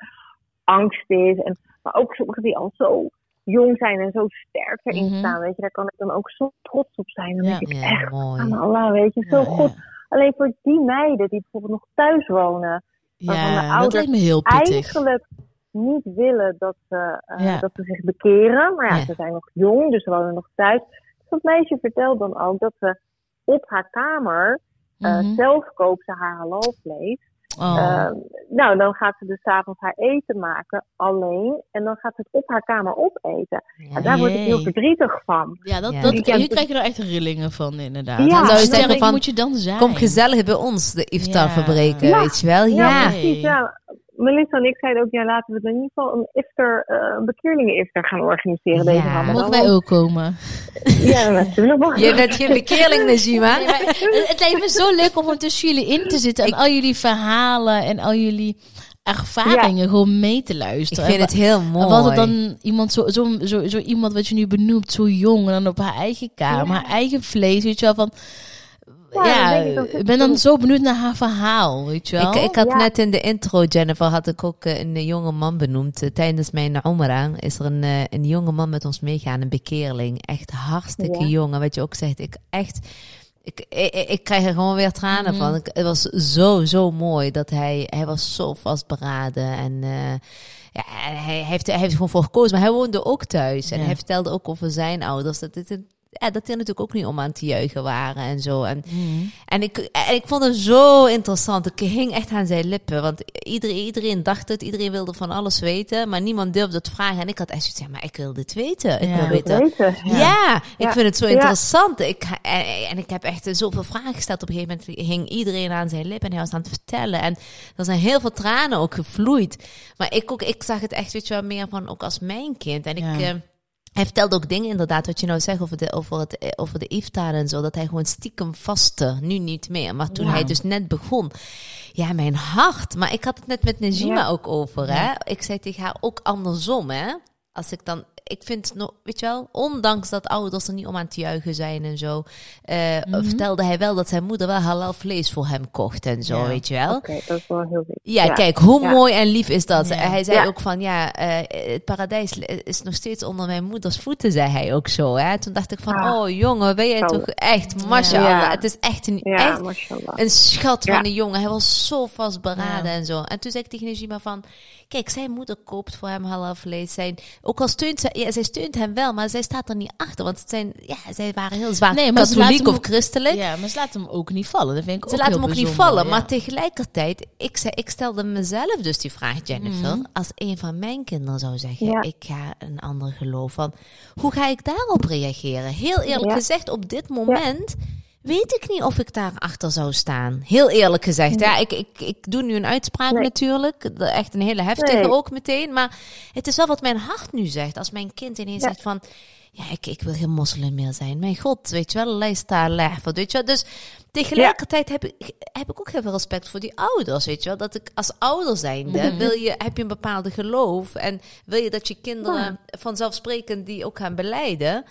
angst is. En, maar ook sommigen die al zo jong zijn en zo sterk erin Mhm. staan. Weet je, daar kan ik dan ook zo trots op zijn. Dan Ja. denk ik Ja, echt, aan Allah, weet je, zo goed. Alleen voor die meiden die bijvoorbeeld nog thuis wonen, Waarvan de ouders me heel pittig. eigenlijk niet willen dat ze, eh, dat ze zich bekeren. Maar ja, Ja. ze zijn nog jong, dus ze wonen nog thuis. Dus dat meisje vertelt dan ook dat ze op haar kamer eh, Mhm. zelf koopt ze haar halalvlees. Oh. Ehm, nou, dan gaat ze dus 's avonds haar eten maken, alleen. En dan gaat ze het op haar kamer opeten. Ja. En daar word ik heel verdrietig van. ja, dat, Ja. dat, hier krijg je er echt rillingen van, inderdaad. Ja. Dan Zou je zeggen van, moet je dan zijn? Kom gezellig bij ons, de iftar Ja. verbreken, Ja. weet je wel? Ja, Ja. precies. Ja. Melissa en ik zeiden ook, ja, laten we in ieder geval een iftar, eh, een bekeerlingen-iftar gaan organiseren deze Ja. Ramadan. Mogen wij ook komen? Ja, natuurlijk. mag Je bent geen bekeerling, Najima. Nee, het, het lijkt me zo leuk om gewoon tussen jullie in te zitten. En al jullie verhalen en al jullie ervaringen gewoon mee te Ik luisteren. vind En het heel mooi. Wat er dan iemand, zo, zo, zo, zo iemand wat je nu benoemt, zo jong en dan op haar eigen kamer, haar eigen vlees, weet je wel, van... Ja, Ja, dan denk ik, ben dan zo benieuwd naar haar verhaal, weet je wel. Ik, ik had Ja. net in de intro, Jennifer, had ik ook eh, een jonge man benoemd. Eh, Tijdens mijn Umrah is er een, eh, een jonge man met ons meegaan, een bekeerling. Echt hartstikke Ja. jong. En wat je ook zegt, ik echt... Ik, ik, ik krijg er gewoon weer tranen Mhm. van. Ik, het was zo, zo mooi dat hij... Hij was zo vastberaden en... eh, ja, hij heeft, hij heeft er gewoon voor gekozen. Maar hij woonde ook thuis. En Ja. hij vertelde ook over zijn ouders. Dat, dit, ja, dat die er natuurlijk ook niet om aan te juichen waren en zo. En Mhm. en ik, en ik vond het zo interessant. Ik hing echt aan zijn lippen. Want iedereen, iedereen dacht het. Iedereen wilde van alles weten. Maar niemand durfde het vragen. En ik had echt zoiets van, maar ik wil dit weten. Ik Ja. wil Ik weten. Ja, ik Ja. vind het zo Ja. interessant. Ik, en, en ik heb echt zoveel vragen gesteld. Op een gegeven moment hing iedereen aan zijn lippen. En hij was aan het vertellen. En er zijn heel veel tranen ook gevloeid. Maar ik, ook, ik zag het echt, weet je wel, meer van ook als mijn kind. En ik... Hij vertelde ook dingen inderdaad, wat je nou zegt over de, over het, eh, over de iftar en zo. Dat hij gewoon stiekem vastte. Nu niet meer. Maar toen hij dus net begon. Ja, mijn hart. Maar ik had het net met Najima Ja. ook over, hè. Ik zei tegen haar ook andersom, hè. Als ik dan ik vind nog, weet je wel, ondanks dat ouders er niet om aan het juichen zijn en zo, eh, Mhm. vertelde hij wel dat zijn moeder wel halal vlees voor hem kocht en zo, Ja. weet je wel. Oké, dat is wel heel lief. Ja, kijk, hoe ja. mooi en lief is dat. Ja. Hij zei Ja. ook van, ja, eh, het paradijs is nog steeds onder mijn moeders voeten, zei hij ook zo. Hè? Toen dacht ik van, Ah. oh jongen, ben jij Zo. toch echt, mashallah. Ja. Het is echt een, Ja, echt een schat van Ja. een jongen. Hij was zo vastberaden Ja. en zo. En toen zei ik tegen Najima van... Kijk, zijn moeder koopt voor hem halal vlees. Zijn, ook al steunt zij... Ja, zij steunt hem wel, maar zij staat er niet achter. Want het zijn, ja, zij waren heel zwaar Nee, maar katholiek of christelijk. Ja, maar ze laten hem ook niet vallen. Dat vind ik Ze ook laten heel hem ook niet vallen. ja. Maar tegelijkertijd, ik, zei, ik stelde mezelf dus die vraag, Jennifer. Mhm. Als een van mijn kinderen zou zeggen, Ja. ik ga een ander geloof van. Hoe ga ik daarop reageren? Heel eerlijk Ja. gezegd, op dit moment weet ik niet of ik daarachter zou staan. Heel eerlijk gezegd. Ja, ik, ik, ik doe nu een uitspraak Nee. natuurlijk. Echt een hele heftige Nee. ook meteen. Maar het is wel wat mijn hart nu zegt. Als mijn kind ineens Ja. zegt van... Ja, ik, ik wil geen moslim meer zijn. Mijn god, weet je wel, lijsta lef. Weet je wel? Dus tegelijkertijd heb ik, heb ik ook heel veel respect voor die ouders, weet je wel. Dat ik als ouder zijnde, Mhm. wil je, heb je een bepaalde geloof. En wil je dat je kinderen Ja. vanzelfsprekend die ook gaan beleiden.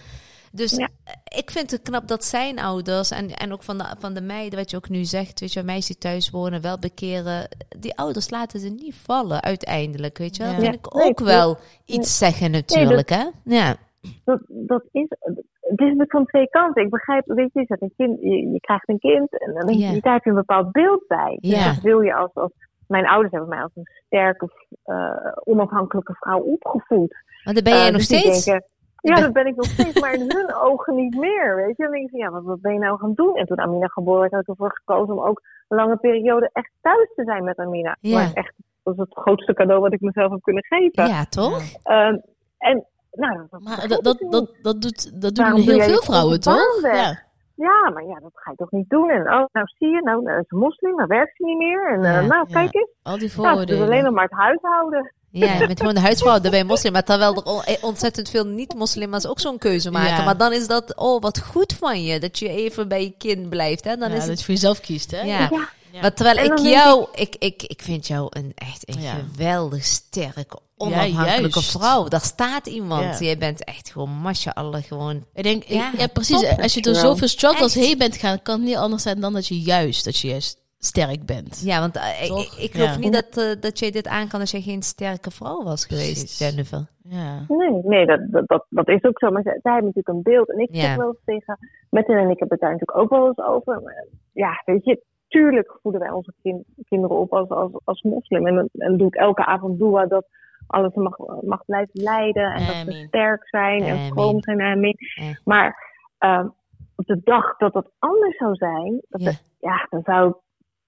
Dus Ja. eh, ik vind het knap dat zijn ouders en, en ook van de, van de meiden, wat je ook nu zegt, weet je, meisjes die thuis wonen, wel bekeren. Die ouders laten ze niet vallen uiteindelijk, weet je wel. Ja. Dat vind ik Nee, ook wel iets zeggen natuurlijk, hè. Ja. dat, dat is, het is natuurlijk van twee kanten. Ik begrijp, weet je, je, een kind, je, je krijgt een kind en dan denk je, Ja. daar heb je een bepaald beeld bij. Dus Ja. dat wil je als, als, mijn ouders hebben mij als een sterke, eh, onafhankelijke vrouw opgevoed. Maar dan ben jij Eh, nog dus steeds. denken, ja, dat ben ik nog steeds, maar in hun ogen niet meer, weet je. Dan denk je ja, wat, wat ben je nou gaan doen? En toen Amina geboren werd, had ik ervoor gekozen om ook een lange periode echt thuis te zijn met Amina. Ja. Maar echt, dat is het grootste cadeau wat ik mezelf heb kunnen geven. Ja, toch? Ehm, en, nou, dat, Maar dat, dat, dat, dat, doet, dat doen Waarom heel veel vrouwen, toch? Ja. Ja, maar ja, dat ga je toch niet doen. En oh, nou zie je, nou, nou is moslim, maar werkt ze niet meer. En eh, nou, ja. kijk eens. Al die doet vooroordelen. alleen nog maar het huishouden. Ja, je bent gewoon de huisvrouw bij moslim. Maar terwijl er eh, ontzettend veel niet-moslims ook zo'n keuze maken. Ja. Maar dan is dat, oh, wat goed van je. Dat je even bij je kind blijft. Hè? Dan Ja, is dat het, je voor jezelf kiest, hè? ja. Ja. Ja. Maar terwijl ik dan jou, ik, ik, ik vind jou een echt een Ja. geweldig sterke, onafhankelijke vrouw. Daar staat iemand. Ja. Jij bent echt gewoon, mashallah, gewoon. Ik denk, Ja, ja, ja precies. top. Als je door zoveel struggles Echt. heen bent gaan, kan het niet anders zijn dan dat je juist, dat je juist sterk bent. Ja, want eh, ik, geloof Ja. niet dat, eh, dat jij dit aan kan als jij geen sterke vrouw was geweest, Precies. Jennifer. Ja. Nee, nee dat, dat, dat, dat is ook zo. Maar zij, zij hebben natuurlijk een beeld. En ik Ja. zeg wel eens tegen Metin en ik hebben het daar natuurlijk ook wel eens over. Maar, ja, weet je, tuurlijk voeden wij onze kin- kinderen op als, als, als moslim. En, en doe ik elke avond dua dat alles mag, mag blijven leiden. En dat ze sterk zijn en vroom zijn. Amin. Ja. Maar ehm, op de dag dat dat anders zou zijn, dat Ja. ja. ja, dan zou ik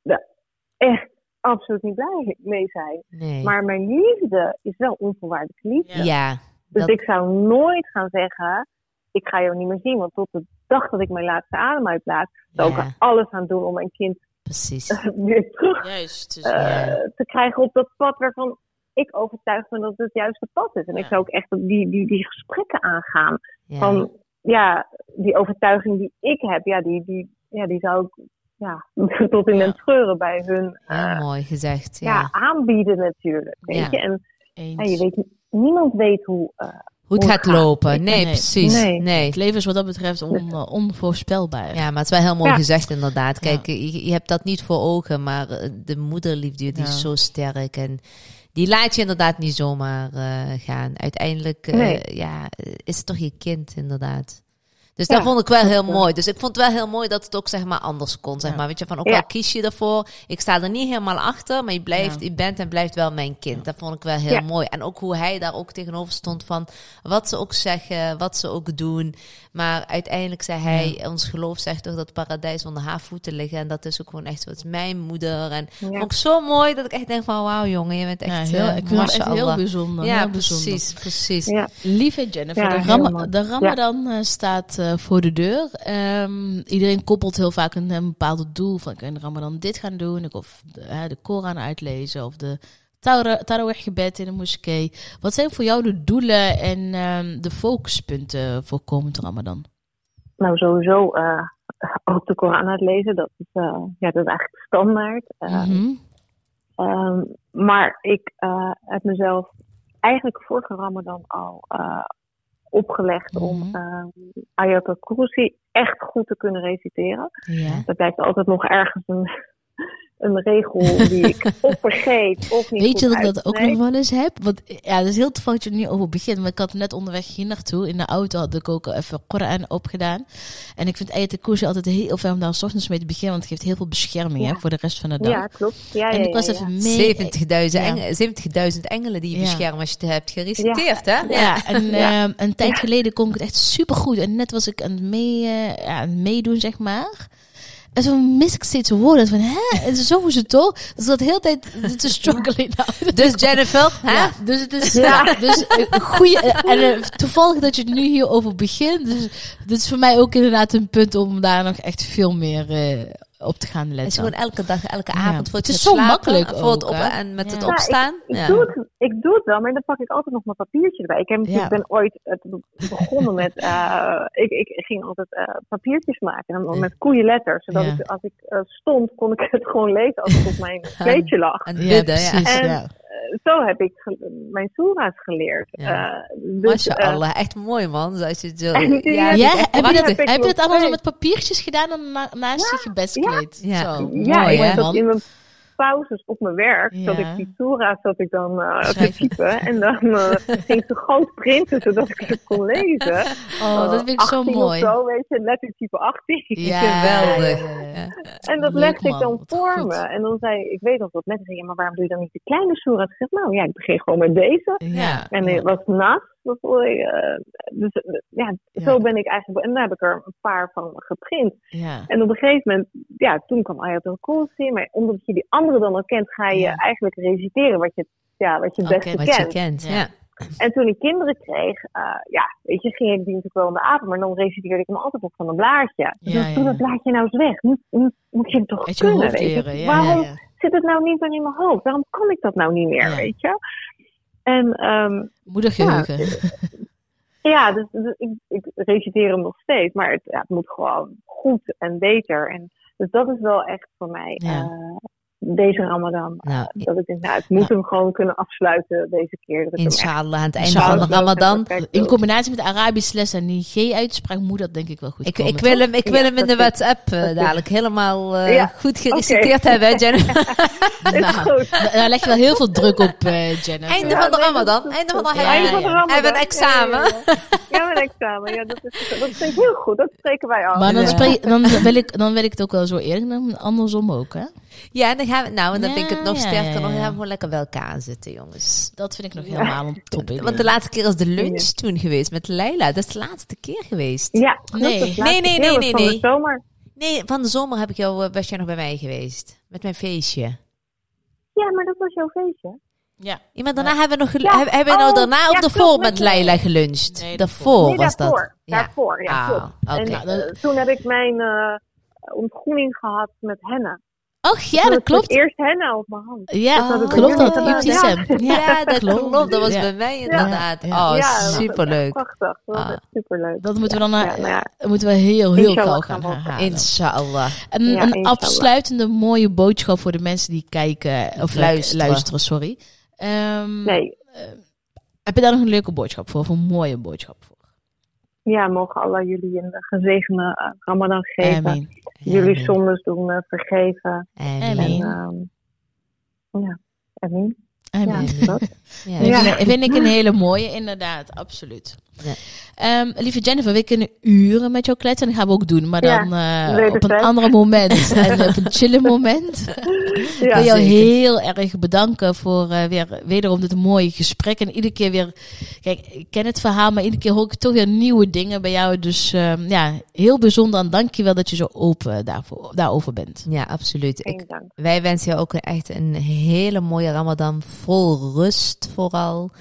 er echt absoluut niet blij mee zijn. Nee. Maar mijn liefde is wel onvoorwaardelijke liefde. ja. Dus dat- ik zou nooit gaan zeggen, ik ga jou niet meer zien. Want tot de dag dat ik mijn laatste adem uitlaat, zou ik Ja. er alles aan doen om mijn kind Precies. weer terug Juist. Dus, eh, Ja. te krijgen op dat pad waarvan ik overtuigd ben dat het het juiste pad is. En ik Ja. zou ook echt die, die, die gesprekken aangaan. Ja. Van ja, die overtuiging die ik heb, ja, die, die, ja, die zou ik ja, tot in Ja. den treuren bij hun Heel eh, mooi gezegd. ja. Ja. aanbieden natuurlijk. Weet Ja. je? En eens. ja, je weet, niemand weet hoe. eh, Hoe het gaat het lopen. Nee, nee. precies. Nee. Nee. Het leven is wat dat betreft on, eh, onvoorspelbaar. Ja, maar het is wel heel mooi Ja. gezegd inderdaad. Ja. Kijk, je, je hebt dat niet voor ogen, maar de moederliefde die Ja. is zo sterk. En die laat je inderdaad niet zomaar eh, gaan. Uiteindelijk eh, Nee. ja, is het toch je kind inderdaad. Dus Ja, dat vond ik wel heel mooi. Dus ik vond het wel heel mooi dat het ook zeg maar anders kon. Zeg Ja. maar. Weet je, van ook Ja. al kies je ervoor. Ik sta er niet helemaal achter, maar je, blijft, Ja. je bent en blijft wel mijn kind. Dat vond ik wel heel Ja. mooi. En ook hoe hij daar ook tegenover stond van wat ze ook zeggen, wat ze ook doen. Maar uiteindelijk zei hij, ons geloof zegt toch dat het paradijs onder haar voeten liggen. En dat is ook gewoon echt zo. Het is mijn moeder. En vond ik zo mooi dat ik echt denk van wauw jongen, je bent Ja, echt heel, eh, ik vind het echt heel bijzonder. Ja, heel bijzonder. precies, precies. ja. Lieve Jennifer, Ja, de, Ram- de Ramadan eh, staat eh, voor de deur. Ehm, iedereen koppelt heel vaak een, een bepaald doel van ik wil in de Ramadan dit gaan doen. Of de, de Koran uitlezen of de Tara- Tarawih gebed in de moskee. Wat zijn voor jou de doelen en ehm, de focuspunten voor komend Ramadan? Nou, sowieso eh, ook de Koran uitlezen. Dat is, eh, ja, dat is eigenlijk standaard. Eh, Mhm. ehm, maar ik heb mezelf eigenlijk vorige Ramadan al opgelegd om Mhm. eh Ayatul Kursi echt goed te kunnen reciteren. Ja. Er blijft altijd nog ergens een, een regel die ik of vergeet of niet Weet je dat ik dat ook nog wel eens heb? Want ja, dat is heel toevallig dat je er nu over begint. Maar ik had net onderweg hier naartoe. In de auto had ik ook even Koran opgedaan. En ik vind Ayat Kursi altijd heel fijn om daar 's ochtends mee te beginnen. Want het geeft heel veel bescherming hè, voor de rest van de dag. Ja, klopt. Ja, en ja, ik was ja, even ja. mee. 70.000 Ja. engelen, 70.000 engelen die je Ja. beschermen als je het hebt gereciteerd, hè? Ja, en Ja. ehm, een tijd geleden kon ik het echt super goed. En net was ik aan het, mee, eh, ja, aan het meedoen, zeg maar. En zo mis ik steeds woorden van, hè? En zo is het toch? Dus dat de hele tijd te struggelen. Nou, Dus Jennifer, hè? Ja, dus het is Ja. ja. dus een goede en eh, toevallig dat je het nu hierover begint. Dus dit is voor mij ook inderdaad een punt om daar nog echt veel meer eh, op te gaan Het is letten. gewoon elke dag, elke Ja. avond voor Het het, is zo slapen, makkelijk voor het op en met Ja. het Ja, opstaan. Ik, Ja. doe het, ik doe het wel, maar dan pak ik altijd nog mijn papiertje erbij. Ik, heb Ja. ben ooit het begonnen met... eh, ik, ik ging altijd eh, papiertjes maken, dan met koeienletters. Zodat Ja. ik, als ik eh, stond, kon ik het gewoon lezen als het op mijn kleedje lag. En ja, precies, En- ja. Eh, zo heb ik mijn soera's geleerd. Ja. Eh, dus, eh, echt mooi man. Zoals je het zo... Ja, heb je, dat, heb ik heb je dat nog allemaal zo met papiertjes gedaan en na, naast je gebedskleed? Ja. Zo, ja, mooi, ik dat man. in mijn pauzes op mijn werk, Ja. dat ik die soera's dat ik dan eh te Schrijven. typen. En dan eh, ging ze groot printen, zodat ik ze kon lezen. Oh, dat vind ik zo 18 mooi. Of zo, weet je, lettertype 18. Ja, Geweldig. ja. En dat Leuk, legde ik dan Wat voor goed. me. En dan zei ik weet nog dat mensen zeiden, ja, maar waarom doe je dan niet de kleine soera's? Ik zeg, nou ja, ik begin gewoon met deze. Ja, En het was naast. Dat, vond ik, eh, dus eh, ja, Ja. zo ben ik eigenlijk. En daar heb ik er een paar van geprint. ja. En op een gegeven moment, ja, toen kwam Ayatul Kursi. Maar omdat je die andere dan al kent, ga je Ja. eigenlijk reciteren wat je, ja, wat je het Oké, beste Wat je kent. kent, Ja. En toen ik kinderen kreeg, eh, ja, weet je, ging ik die natuurlijk wel in de avond. Maar dan reciteerde ik hem altijd op van een blaadje. Dus Ja, dan ja, doe ja. dat blaadje nou eens weg. Nu moet je het toch kunnen, weet je. Ja, Waarom ja, ja. zit het nou niet meer in mijn hoofd? Waarom kan ik dat nou niet meer, Ja. weet je? En ehm, Moedergeheugen. ja, dus, dus ik, ik reciteer hem nog steeds, maar het, ja, het moet gewoon goed en beter. En, dus dat is wel echt voor mij Ja. eh, deze Ramadan. Nou, Dat ik denk, nou, ik moet hem gewoon kunnen afsluiten deze keer. Dat inshallah, aan het einde van de Ramadan. In combinatie met de Arabische les en die G-uitspraak moet dat denk ik wel goed Ik, komen. ik wil hem, ik wil Ja, hem in de. WhatsApp eh, dadelijk helemaal eh, Ja, goed gereciteerd oké. hebben, Jennifer. Is Nou, daar leg je wel heel veel druk op, eh Jennifer. Einde Ja, van de Ramadan. Einde van de. Ramadan. Hebben we een examen? Ja, ja, ja. Ja, een examen. Ja, dat, is, dat vind ik heel goed. Dat spreken wij af. Maar dan, Ja. spreek, dan, wil ik, dan wil ik het ook wel zo eerlijk, dan andersom ook, hè? Ja, en dan gaan we, nou, en dan Ja, vind ik het nog ja, sterker. nog, dan gaan we gewoon lekker bij elkaar zitten, jongens. Dat vind ik nog helemaal een top idee. Want de laatste keer is de lunch toen geweest met Leila. Dat is de laatste keer geweest. Ja, klopt, Nee. Nee, nee, laatste nee, keer nee, van nee. de zomer. Nee, van de zomer heb ik jou, eh, was jij nog bij mij geweest. Met mijn feestje. Ja, maar dat was jouw feestje. Ja. Ja, maar daarna hebben we nog gelu- Ja. heb- hebben we nou Oh, daarna of ja, daarvoor klopt, met Leila geluncht? Nee, daarvoor nee, was daarvoor. dat. Ja. Daarvoor, ja, Ah. En eh, toen heb ik mijn eh, ontgroening gehad met henna. Och, ja, dat klopt. Eerst henna op mijn hand. Ja, Oh, klopt dat dat. Ja, dat klopt. Dat was Ja. bij mij inderdaad. Oh, superleuk. Prachtig. Dat Ah. superleuk. Dat moeten we dan naar, nou moeten we heel, heel gauw gaan. Inshallah. Een, Ja, een inshallah. afsluitende mooie boodschap voor de mensen die kijken of Luisteren. luisteren. sorry. Ehm, nee. Heb je daar nog een leuke boodschap voor? Of een mooie boodschap voor? Ja, mogen Allah jullie een gezegende eh, Ramadan geven. Amen. Jullie Amen. zondes doen eh, vergeven. Amen. Amen. En, ehm, ja, Amin. Amen. Ja, dat. Ja. Vind, Ja. ik, vind ik een hele mooie, inderdaad, absoluut. Ja. Ehm, lieve Jennifer, we kunnen uren met jou kletsen. En dat gaan we ook doen, maar dan eh, op een ander moment. en op een chille moment. Ja, ik wil jou zeker. heel erg bedanken voor eh, weer, wederom dit mooie gesprek. En iedere keer weer, kijk, ik ken het verhaal, maar iedere keer hoor ik toch weer nieuwe dingen bij jou. Dus ehm, ja, heel bijzonder en dank je wel dat je zo open daarvoor, daarover bent. Ja, absoluut. Ik, wij wensen je ook echt een hele mooie Ramadan. Vol rust vooral.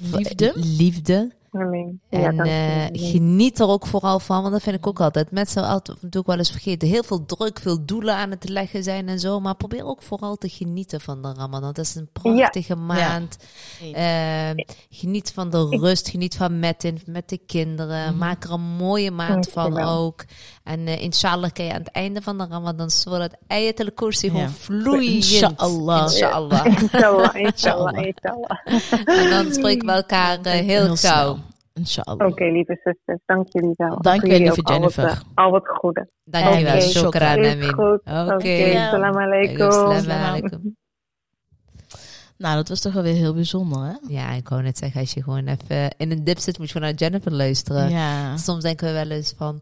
Liefde. Liefde. En eh, geniet er ook vooral van, want dat vind ik ook altijd. Mensen altijd natuurlijk wel eens vergeten. Heel veel druk, veel doelen aan het leggen zijn en zo. Maar probeer ook vooral te genieten van de Ramadan. Dat is een prachtige maand. Eh, geniet van de rust, geniet van Metin, met de kinderen. Maak er een mooie maand van ook. En eh inshallah kan je aan het einde van de Ramadan zodat Ayat al-Kursi Ja. gewoon vloeiend. Inshallah. Inshallah. Inshallah, inshallah, inshallah. en dan spreken we elkaar eh, heel, gauw. Inshallah. Oké, lieve zusters, dank jullie wel. Dank Voor jullie lieve ook al wat, Jennifer. eh, Al wat goede. Dankjewel. Oké, Shukran, Is Amin. goed. Oké. Salam alaikum. Assalamu alaikum. Nou, dat was toch wel weer heel bijzonder, hè? Ja, ik wou net zeggen, als je gewoon even in een dip zit, moet je gewoon naar Jennifer luisteren. Ja. Soms denken we wel eens van,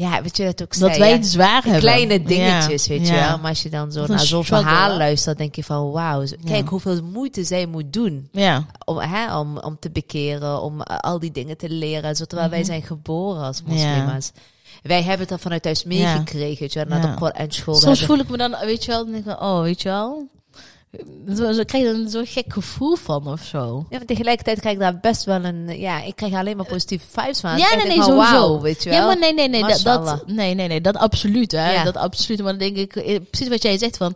ja, weet je dat ook Dat zei, wij ja, het zwaar hebben. kleine dingetjes, Ja. weet je Ja. wel. Maar als je dan zo naar zo'n verhaal luistert, denk je van, wauw, kijk Ja. hoeveel moeite zij moet doen Ja. om, hè, om, om te bekeren, om eh, al die dingen te leren. Terwijl wij Mhm. zijn geboren als Ja. moslima's. Wij hebben het er vanuit thuis meegekregen, weet je wel, naar Ja. de Koran school. Soms voel ik me dan, weet je wel, dan denk ik, oh, weet je wel. Zo, zo krijg je dan zo'n gek gevoel van of zo. Ja, maar tegelijkertijd krijg ik daar best wel een... Ja, ik krijg alleen maar positieve vibes van. Ja, Ik nee, nee, sowieso. wauw, weet je wel. Ja, maar nee, nee, nee, dat, dat, nee, nee, nee, dat absoluut, hè. Ja. Dat absoluut. Maar dan denk ik, eh, precies wat jij zegt van,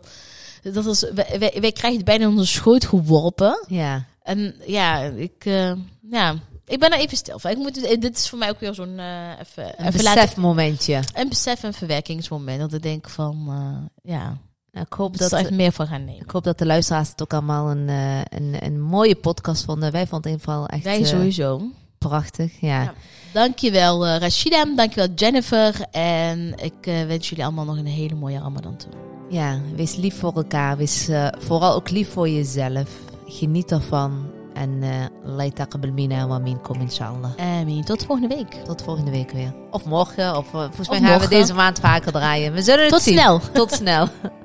dat is, wij, wij, wij krijgen het bijna onze schoot geworpen. Ja, En ja, ik, eh, ja, ik ben er even stil van. Ik moet, eh, dit is voor mij ook weer zo'n, eh even, een even laten, besefmomentje. een besef en verwerkingsmoment. Dat ik denk van, ja, Nou, ik hoop dat dat... er echt meer van gaan nemen. Ik hoop dat de luisteraars het ook allemaal een, eh, een, een mooie podcast vonden. Wij vonden het in ieder geval echt Wij eh, sowieso. prachtig. Ja. Ja. Dankjewel uh, Rashida, dankjewel Jennifer. En ik wens jullie allemaal nog een hele mooie Ramadan toe. ja, wees lief voor elkaar. Wees vooral ook lief voor jezelf. Geniet ervan. En Allah taqabbal mina wa minkum inshallah. Amin. Tot volgende week. Tot volgende week weer. Of morgen. Of volgens mij Of gaan morgen. we deze maand vaker draaien. We zullen het Tot zien. snel. Tot snel.